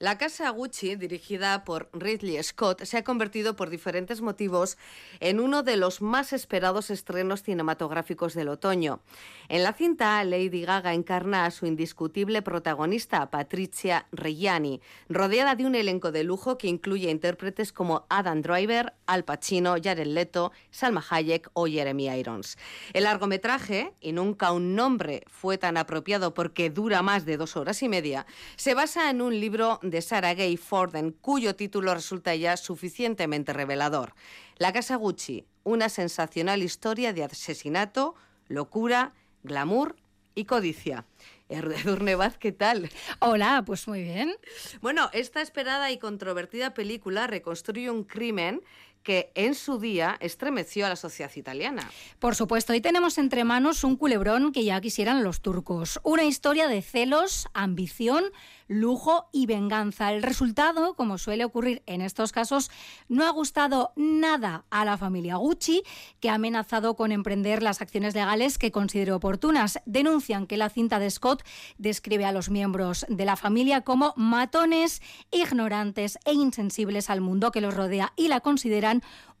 La casa Gucci, dirigida por Ridley Scott, se ha convertido por diferentes motivos en uno de los más esperados estrenos cinematográficos del otoño. En la cinta, Lady Gaga encarna a su indiscutible protagonista, Patricia Reggiani, rodeada de un elenco de lujo que incluye intérpretes como Adam Driver, Al Pacino, Jared Leto, Salma Hayek o Jeremy Irons. El largometraje, y nunca un nombre fue tan apropiado porque dura más de dos horas y media, se basa en un libro de Sarah Gay Forden, cuyo título resulta ya suficientemente revelador. La Casa Gucci, una sensacional historia de asesinato, locura, glamour y codicia. Edurne Vaz, ¿qué tal? Hola, pues muy bien. Bueno, esta esperada y controvertida película reconstruye un crimen que en su día estremeció a la sociedad italiana. Por supuesto, hoy tenemos entre manos un culebrón que ya quisieran los turcos. Una historia de celos, ambición, lujo y venganza. El resultado, como suele ocurrir en estos casos, no ha gustado nada a la familia Gucci, que ha amenazado con emprender las acciones legales que considere oportunas. Denuncian que la cinta de Scott describe a los miembros de la familia como matones, ignorantes e insensibles al mundo que los rodea y la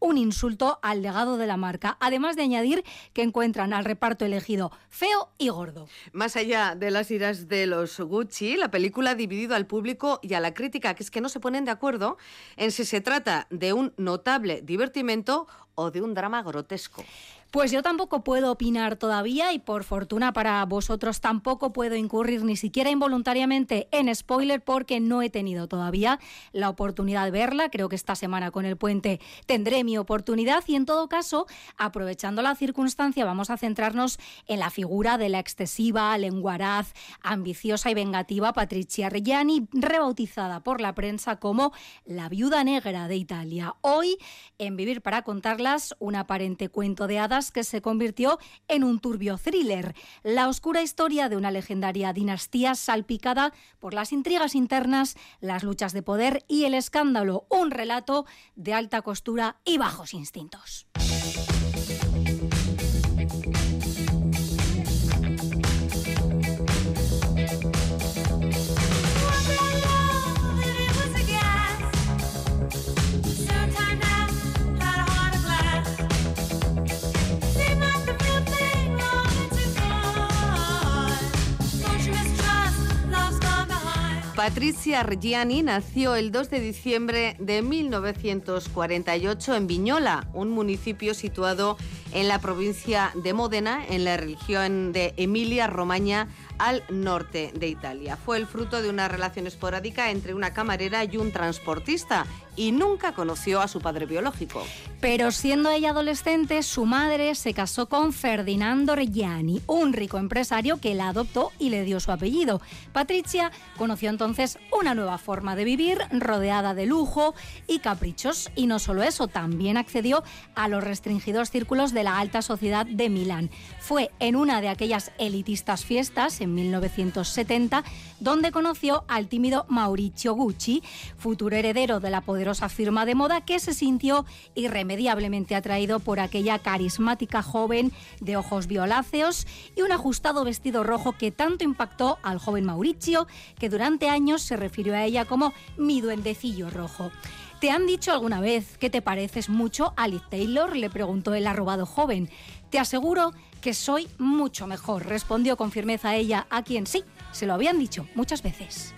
un insulto al legado de la marca, además de añadir que encuentran al reparto elegido feo y gordo. Más allá de las iras de los Gucci, la película ha dividido al público y a la crítica, que es que no se ponen de acuerdo en si se trata de un notable divertimento o de un drama grotesco. Pues yo tampoco puedo opinar todavía y por fortuna para vosotros tampoco puedo incurrir ni siquiera involuntariamente en spoiler porque no he tenido todavía la oportunidad de verla. Creo que esta semana con el puente tendré mi oportunidad y en todo caso, aprovechando la circunstancia, vamos a centrarnos en la figura de la excesiva, lenguaraz, ambiciosa y vengativa Patricia Reggiani, rebautizada por la prensa como la viuda negra de Italia. Hoy, en Vivir para contarlas, un aparente cuento de hadas que se convirtió en un turbio thriller, la oscura historia de una legendaria dinastía salpicada por las intrigas internas, las luchas de poder y el escándalo, un relato de alta costura y bajos instintos. Patricia Reggiani nació el 2 de diciembre de 1948 en Viñola, un municipio situado en la provincia de Módena, en la región de Emilia-Romagna, al norte de Italia. Fue el fruto de una relación esporádica entre una camarera y un transportista y nunca conoció a su padre biológico. Pero siendo ella adolescente, su madre se casó con Ferdinando Reggiani, un rico empresario que la adoptó y le dio su apellido. Patricia conoció entonces una nueva forma de vivir, rodeada de lujo y caprichos. Y no solo eso, también accedió a los restringidos círculos de la alta sociedad de Milán. Fue en una de aquellas elitistas fiestas, en 1970, donde conoció al tímido Mauricio Gucci, futuro heredero de la poderosa firma de moda que se sintió irremediablemente atraído por aquella carismática joven de ojos violáceos y un ajustado vestido rojo que tanto impactó al joven Mauricio que durante años se refirió a ella como mi duendecillo rojo. ¿Te han dicho alguna vez que te pareces mucho a Liz Taylor? le preguntó el arrobado joven. Te aseguro que soy mucho mejor, respondió con firmeza ella, a quien sí, se lo habían dicho muchas veces.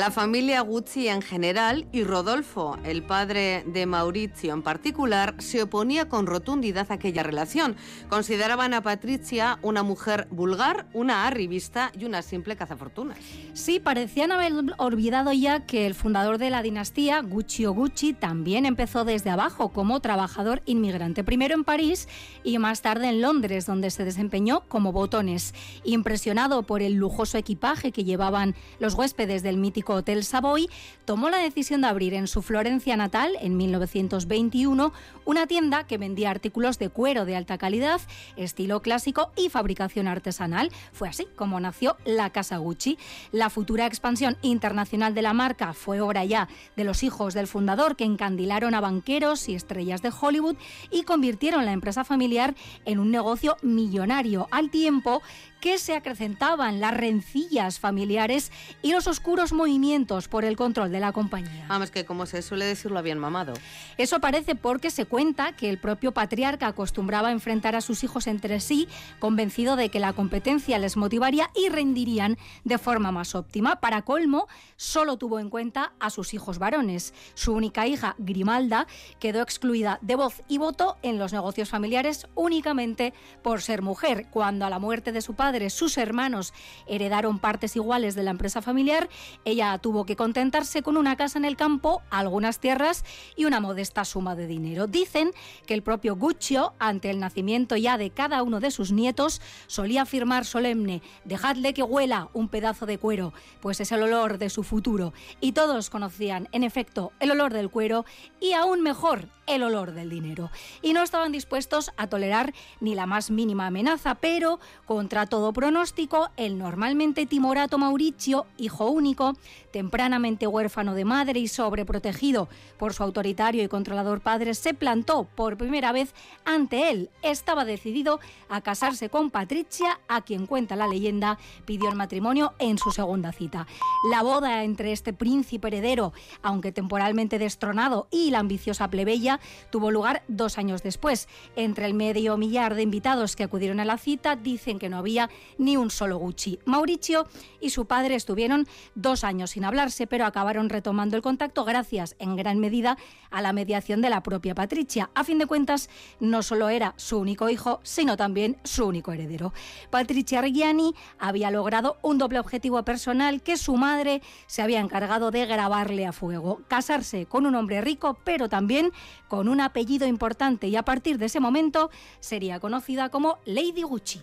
La familia Gucci en general y Rodolfo, el padre de Maurizio en particular, se oponía con rotundidad a aquella relación. Consideraban a Patricia una mujer vulgar, una arribista y una simple cazafortunas. Sí, parecían haber olvidado ya que el fundador de la dinastía, Gucci o Gucci, también empezó desde abajo como trabajador inmigrante, primero en París y más tarde en Londres, donde se desempeñó como botones. Impresionado por el lujoso equipaje que llevaban los huéspedes del mítico Hotel Savoy, tomó la decisión de abrir en su Florencia natal, en 1921, una tienda que vendía artículos de cuero de alta calidad, estilo clásico y fabricación artesanal. Fue así como nació la Casa Gucci. La futura expansión internacional de la marca fue obra ya de los hijos del fundador que encandilaron a banqueros y estrellas de Hollywood y convirtieron la empresa familiar en un negocio millonario, al tiempo que se acrecentaban las rencillas familiares y los oscuros movimientos por el control de la compañía. Vamos, que como se suele decirlo, habían mamado. Eso parece porque se cuenta que el propio patriarca acostumbraba a enfrentar a sus hijos entre sí, convencido de que la competencia les motivaría y rendirían de forma más óptima. Para colmo, solo tuvo en cuenta a sus hijos varones. Su única hija, Grimalda, quedó excluida de voz y voto en los negocios familiares únicamente por ser mujer. Cuando a la muerte de su padre sus hermanos heredaron partes iguales de la empresa familiar, ella tuvo que contentarse con una casa en el campo, algunas tierras y una modesta suma de dinero. Dicen que el propio Guccio, ante el nacimiento ya de cada uno de sus nietos, solía afirmar solemne, dejadle que huela un pedazo de cuero, pues es el olor de su futuro. Y todos conocían, en efecto, el olor del cuero y aún mejor, el olor del dinero. Y no estaban dispuestos a tolerar ni la más mínima amenaza, pero contra todo pronóstico, el normalmente timorato Mauricio, hijo único, tempranamente huérfano de madre y sobreprotegido por su autoritario y controlador padre, se plantó por primera vez ante él. Estaba decidido a casarse con Patricia, a quien cuenta la leyenda, pidió el matrimonio en su segunda cita. La boda entre este príncipe heredero, aunque temporalmente destronado, y la ambiciosa plebeya tuvo lugar dos años después. Entre el medio millar de invitados que acudieron a la cita, dicen que no había ni un solo Gucci. Mauricio y su padre estuvieron dos años sin hablarse, pero acabaron retomando el contacto gracias, en gran medida, a la mediación de la propia Patricia. A fin de cuentas, no solo era su único hijo, sino también su único heredero. Patricia Reggiani había logrado un doble objetivo personal que su madre se había encargado de grabarle a fuego, casarse con un hombre rico, pero también con un apellido importante y a partir de ese momento sería conocida como Lady Gucci.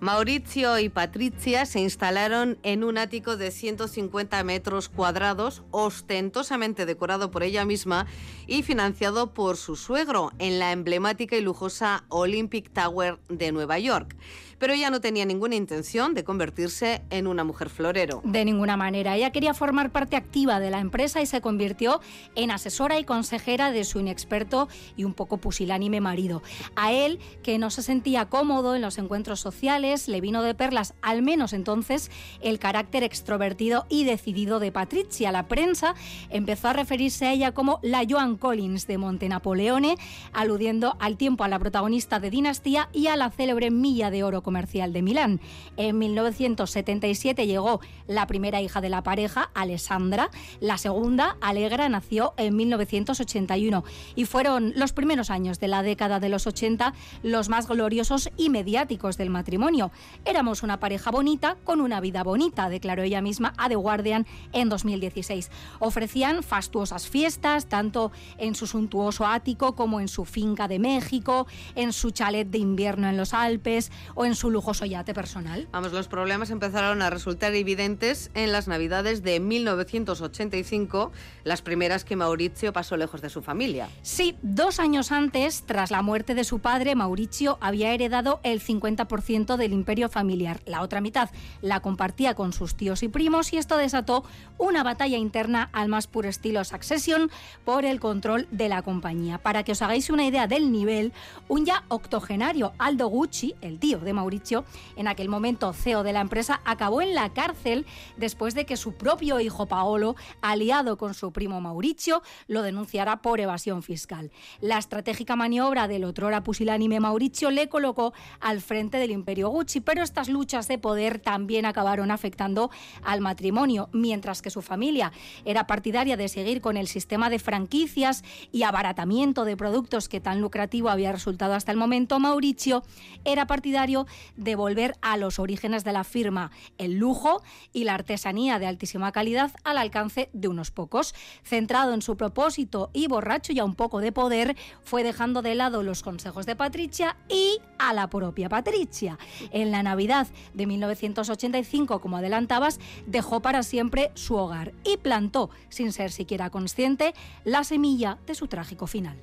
Mauricio y Patricia se instalaron en un ático de 150 metros cuadrados, ostentosamente decorado por ella misma y financiado por su suegro en la emblemática y lujosa Olympic Tower de Nueva York pero ella no tenía ninguna intención de convertirse en una mujer florero. De ninguna manera. Ella quería formar parte activa de la empresa y se convirtió en asesora y consejera de su inexperto y un poco pusilánime marido. A él, que no se sentía cómodo en los encuentros sociales, le vino de perlas, al menos entonces, el carácter extrovertido y decidido de Patricia. La prensa empezó a referirse a ella como la Joan Collins de Monte Napoleone, aludiendo al tiempo a la protagonista de Dinastía y a la célebre milla de oro comercial de Milán. En 1977 llegó la primera hija de la pareja, Alessandra. La segunda, Alegra, nació en 1981 y fueron los primeros años de la década de los 80 los más gloriosos y mediáticos del matrimonio. Éramos una pareja bonita con una vida bonita, declaró ella misma a The Guardian en 2016. Ofrecían fastuosas fiestas, tanto en su suntuoso ático como en su finca de México, en su chalet de invierno en los Alpes o en su lujoso yate personal. Vamos, los problemas empezaron a resultar evidentes en las Navidades de 1985, las primeras que Mauricio pasó lejos de su familia. Sí, dos años antes, tras la muerte de su padre, Mauricio había heredado el 50% del imperio familiar. La otra mitad la compartía con sus tíos y primos y esto desató una batalla interna al más puro estilo Succession por el control de la compañía. Para que os hagáis una idea del nivel, un ya octogenario Aldo Gucci, el tío de Mauricio, Mauricio, en aquel momento CEO de la empresa, acabó en la cárcel después de que su propio hijo Paolo, aliado con su primo Mauricio, lo denunciara por evasión fiscal. La estratégica maniobra del otrora pusilánime Mauricio le colocó al frente del imperio Gucci, pero estas luchas de poder también acabaron afectando al matrimonio, mientras que su familia era partidaria de seguir con el sistema de franquicias y abaratamiento de productos que tan lucrativo había resultado hasta el momento, Mauricio era partidario de volver a los orígenes de la firma, el lujo y la artesanía de altísima calidad al alcance de unos pocos. Centrado en su propósito y borracho y a un poco de poder, fue dejando de lado los consejos de Patricia y a la propia Patricia. En la Navidad de 1985, como adelantabas, dejó para siempre su hogar y plantó, sin ser siquiera consciente, la semilla de su trágico final.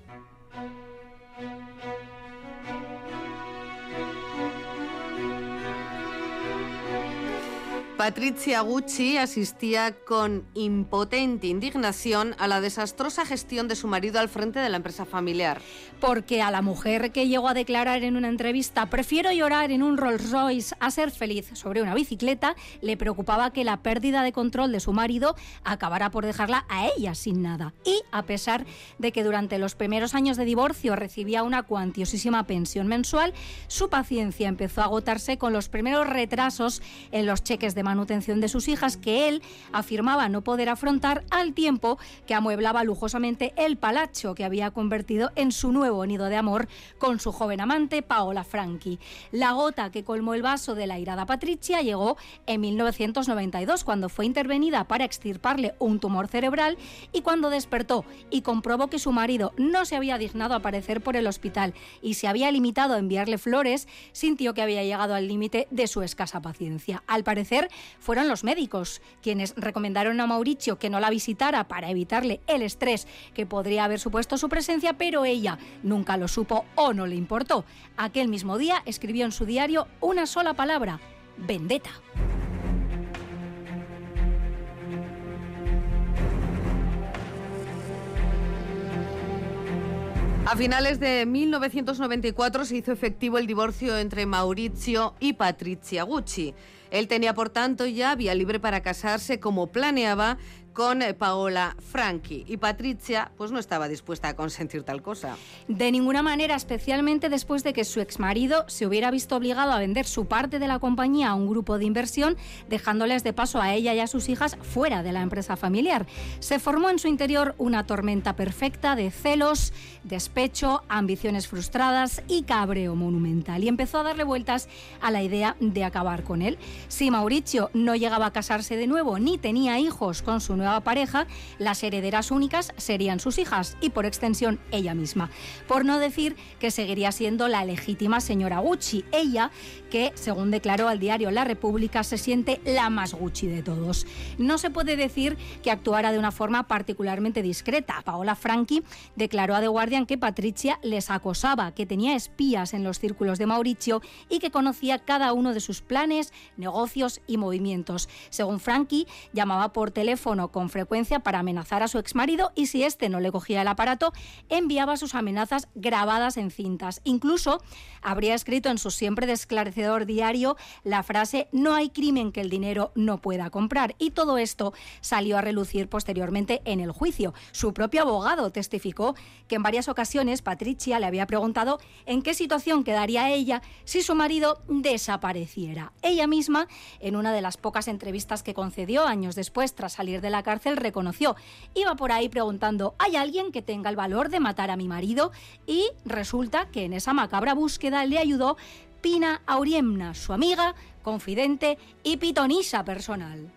Patricia Gucci asistía con impotente indignación a la desastrosa gestión de su marido al frente de la empresa familiar. Porque a la mujer que llegó a declarar en una entrevista prefiero llorar en un Rolls Royce a ser feliz sobre una bicicleta, le preocupaba que la pérdida de control de su marido acabara por dejarla a ella sin nada. Y a pesar de que durante los primeros años de divorcio recibía una cuantiosísima pensión mensual, su paciencia empezó a agotarse con los primeros retrasos en los cheques de manutención de sus hijas que él afirmaba no poder afrontar al tiempo que amueblaba lujosamente el palacio que había convertido en su nuevo nido de amor con su joven amante Paola Franchi. La gota que colmó el vaso de la irada Patricia llegó en 1992 cuando fue intervenida para extirparle un tumor cerebral y cuando despertó y comprobó que su marido no se había dignado aparecer por el hospital y se había limitado a enviarle flores, sintió que había llegado al límite de su escasa paciencia. Al parecer, fueron los médicos quienes recomendaron a Mauricio que no la visitara para evitarle el estrés que podría haber supuesto su presencia, pero ella nunca lo supo o no le importó. Aquel mismo día escribió en su diario una sola palabra, vendetta. A finales de 1994 se hizo efectivo el divorcio entre Maurizio y Patricia Gucci. Él tenía, por tanto, ya vía libre para casarse como planeaba con eh, Paola Franchi y Patricia pues no estaba dispuesta a consentir tal cosa. De ninguna manera, especialmente después de que su exmarido se hubiera visto obligado a vender su parte de la compañía a un grupo de inversión, dejándoles de paso a ella y a sus hijas fuera de la empresa familiar. Se formó en su interior una tormenta perfecta de celos, despecho, ambiciones frustradas y cabreo monumental y empezó a darle vueltas a la idea de acabar con él. Si Mauricio no llegaba a casarse de nuevo ni tenía hijos con su nueva pareja, las herederas únicas serían sus hijas y por extensión ella misma. Por no decir que seguiría siendo la legítima señora Gucci, ella que, según declaró al diario La República, se siente la más Gucci de todos. No se puede decir que actuara de una forma particularmente discreta. Paola Franchi declaró a The Guardian que Patricia les acosaba, que tenía espías en los círculos de Mauricio y que conocía cada uno de sus planes, negocios y movimientos. Según Frankie, llamaba por teléfono con frecuencia para amenazar a su exmarido y si éste no le cogía el aparato, enviaba sus amenazas grabadas en cintas. Incluso habría escrito en su siempre desclarecedor diario la frase no hay crimen que el dinero no pueda comprar. Y todo esto salió a relucir posteriormente en el juicio. Su propio abogado testificó que en varias ocasiones Patricia le había preguntado en qué situación quedaría ella si su marido desapareciera. Ella misma, en una de las pocas entrevistas que concedió años después tras salir de la cárcel, reconoció. Iba por ahí preguntando, ¿hay alguien que tenga el valor de matar a mi marido? Y resulta que en esa macabra búsqueda le ayudó Pina Auriemna, su amiga, confidente y pitonisa personal.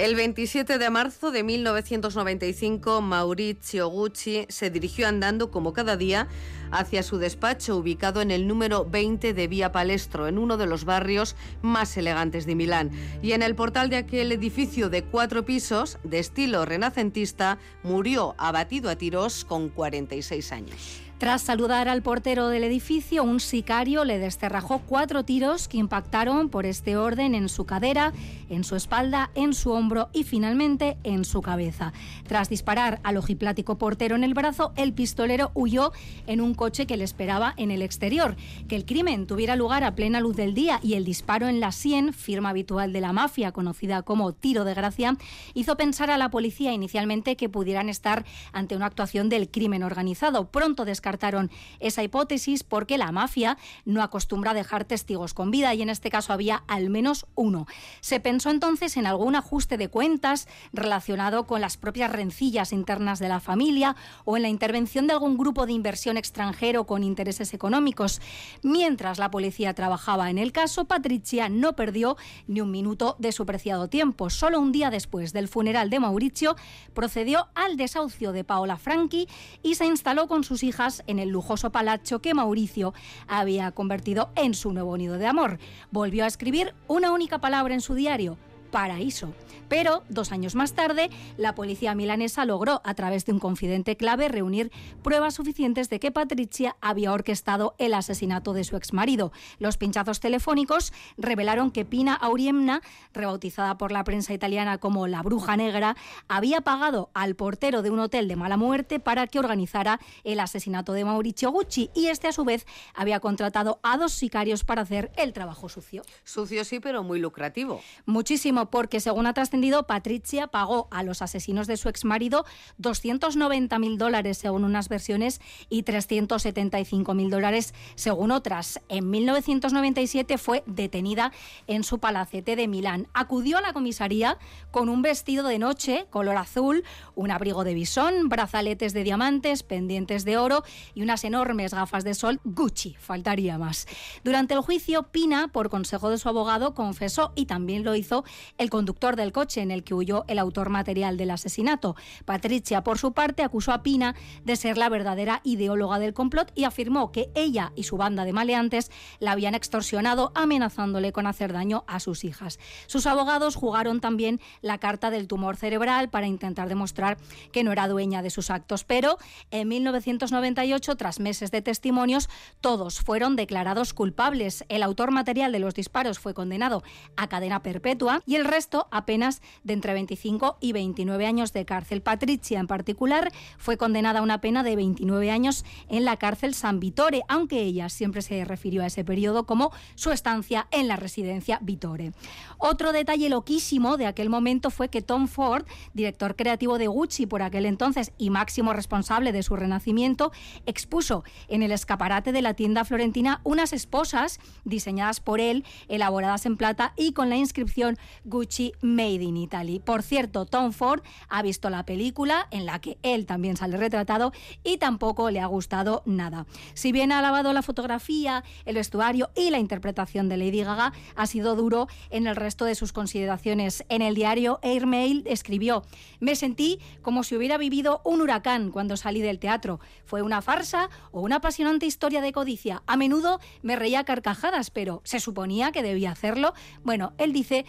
El 27 de marzo de 1995, Maurizio Gucci se dirigió andando como cada día hacia su despacho ubicado en el número 20 de Vía Palestro, en uno de los barrios más elegantes de Milán. Y en el portal de aquel edificio de cuatro pisos, de estilo renacentista, murió abatido a tiros con 46 años. Tras saludar al portero del edificio, un sicario le desterrajó cuatro tiros que impactaron por este orden en su cadera, en su espalda, en su hombro y finalmente en su cabeza. Tras disparar al ojiplático portero en el brazo, el pistolero huyó en un coche que le esperaba en el exterior. Que el crimen tuviera lugar a plena luz del día y el disparo en la sien, firma habitual de la mafia conocida como tiro de gracia, hizo pensar a la policía inicialmente que pudieran estar ante una actuación del crimen organizado. Pronto descartaron esa hipótesis porque la mafia no acostumbra a dejar testigos con vida y en este caso había al menos uno. Se pensó entonces en algún ajuste de cuentas relacionado con las propias rencillas internas de la familia o en la intervención de algún grupo de inversión extranjero con intereses económicos. Mientras la policía trabajaba en el caso, Patricia no perdió ni un minuto de su preciado tiempo. Solo un día después del funeral de Mauricio, procedió al desahucio de Paola Franchi y se instaló con sus hijas en el lujoso palacio que Mauricio había convertido en su nuevo nido de amor. Volvió a escribir una única palabra en su diario, paraíso. Pero dos años más tarde, la policía milanesa logró, a través de un confidente clave, reunir pruebas suficientes de que Patricia había orquestado el asesinato de su exmarido. Los pinchazos telefónicos revelaron que Pina Auriemna, rebautizada por la prensa italiana como la Bruja Negra, había pagado al portero de un hotel de mala muerte para que organizara el asesinato de Mauricio Gucci y este a su vez había contratado a dos sicarios para hacer el trabajo sucio. Sucio sí, pero muy lucrativo. Muchísimo, porque según ha trascendido Patricia pagó a los asesinos de su exmarido 290 mil dólares según unas versiones y 375 mil dólares según otras. En 1997 fue detenida en su palacete de Milán. Acudió a la comisaría con un vestido de noche color azul, un abrigo de bisón, brazaletes de diamantes, pendientes de oro y unas enormes gafas de sol Gucci, faltaría más. Durante el juicio, Pina, por consejo de su abogado, confesó y también lo hizo el conductor del coche en el que huyó el autor material del asesinato. Patricia, por su parte, acusó a Pina de ser la verdadera ideóloga del complot y afirmó que ella y su banda de maleantes la habían extorsionado amenazándole con hacer daño a sus hijas. Sus abogados jugaron también la carta del tumor cerebral para intentar demostrar que no era dueña de sus actos, pero en 1998, tras meses de testimonios, todos fueron declarados culpables. El autor material de los disparos fue condenado a cadena perpetua y el resto apenas de entre 25 y 29 años de cárcel. Patricia, en particular, fue condenada a una pena de 29 años en la cárcel San Vitore, aunque ella siempre se refirió a ese periodo como su estancia en la residencia Vitore. Otro detalle loquísimo de aquel momento fue que Tom Ford, director creativo de Gucci por aquel entonces y máximo responsable de su renacimiento, expuso en el escaparate de la tienda florentina unas esposas diseñadas por él, elaboradas en plata y con la inscripción Gucci Made in Italy. Por cierto, Tom Ford ha visto la película en la que él también sale retratado y tampoco le ha gustado nada. Si bien ha alabado la fotografía, el vestuario y la interpretación de Lady Gaga, ha sido duro en el resto de sus consideraciones. En el diario Airmail escribió: Me sentí como si hubiera vivido un huracán cuando salí del teatro. Fue una farsa o una apasionante historia de codicia. A menudo me reía carcajadas, pero se suponía que debía hacerlo. Bueno, él dice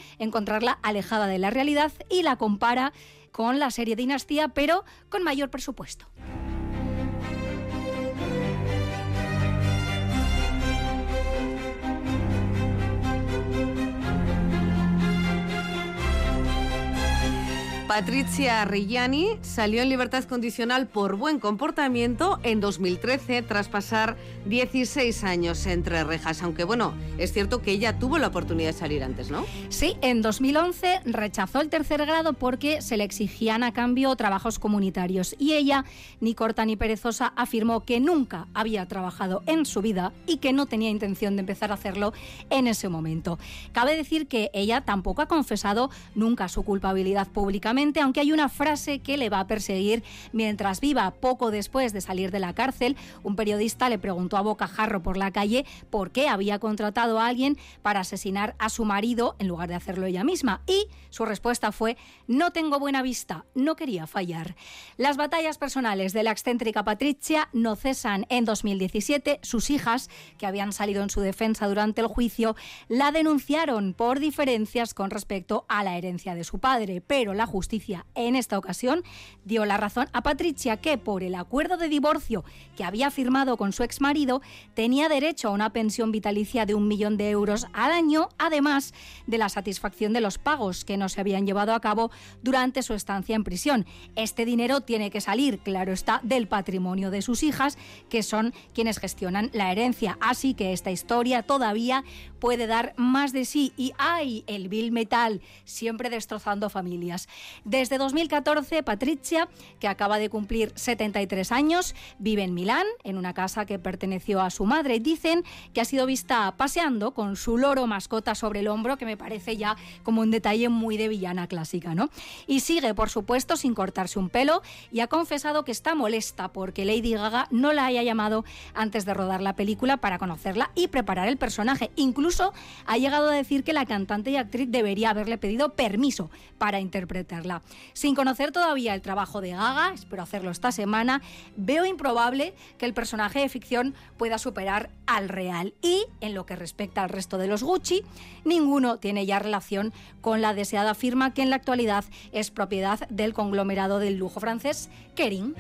encontrarla alejada de la realidad y la compara con la serie Dinastía, pero con mayor presupuesto. Patricia Reggiani salió en libertad condicional por buen comportamiento en 2013 tras pasar 16 años entre rejas, aunque bueno, es cierto que ella tuvo la oportunidad de salir antes, ¿no? Sí, en 2011 rechazó el tercer grado porque se le exigían a cambio trabajos comunitarios y ella, ni corta ni perezosa, afirmó que nunca había trabajado en su vida y que no tenía intención de empezar a hacerlo en ese momento. Cabe decir que ella tampoco ha confesado nunca su culpabilidad públicamente aunque hay una frase que le va a perseguir mientras viva. Poco después de salir de la cárcel, un periodista le preguntó a Bocajarro por la calle por qué había contratado a alguien para asesinar a su marido en lugar de hacerlo ella misma. Y su respuesta fue, no tengo buena vista, no quería fallar. Las batallas personales de la excéntrica Patricia no cesan. En 2017, sus hijas, que habían salido en su defensa durante el juicio, la denunciaron por diferencias con respecto a la herencia de su padre, pero la justicia En esta ocasión dio la razón a Patricia que por el acuerdo de divorcio que había firmado con su exmarido tenía derecho a una pensión vitalicia de un millón de euros al año, además de la satisfacción de los pagos que no se habían llevado a cabo durante su estancia en prisión. Este dinero tiene que salir, claro está, del patrimonio de sus hijas, que son quienes gestionan la herencia. Así que esta historia todavía puede dar más de sí y hay el Bill Metal siempre destrozando familias. Desde 2014, Patricia, que acaba de cumplir 73 años, vive en Milán, en una casa que perteneció a su madre. Dicen que ha sido vista paseando con su loro mascota sobre el hombro, que me parece ya como un detalle muy de villana clásica, ¿no? Y sigue, por supuesto, sin cortarse un pelo y ha confesado que está molesta porque Lady Gaga no la haya llamado antes de rodar la película para conocerla y preparar el personaje. Incluso ha llegado a decir que la cantante y actriz debería haberle pedido permiso para interpretarla. Sin conocer todavía el trabajo de Gaga, espero hacerlo esta semana, veo improbable que el personaje de ficción pueda superar al real. Y en lo que respecta al resto de los Gucci, ninguno tiene ya relación con la deseada firma que en la actualidad es propiedad del conglomerado del lujo francés Kering.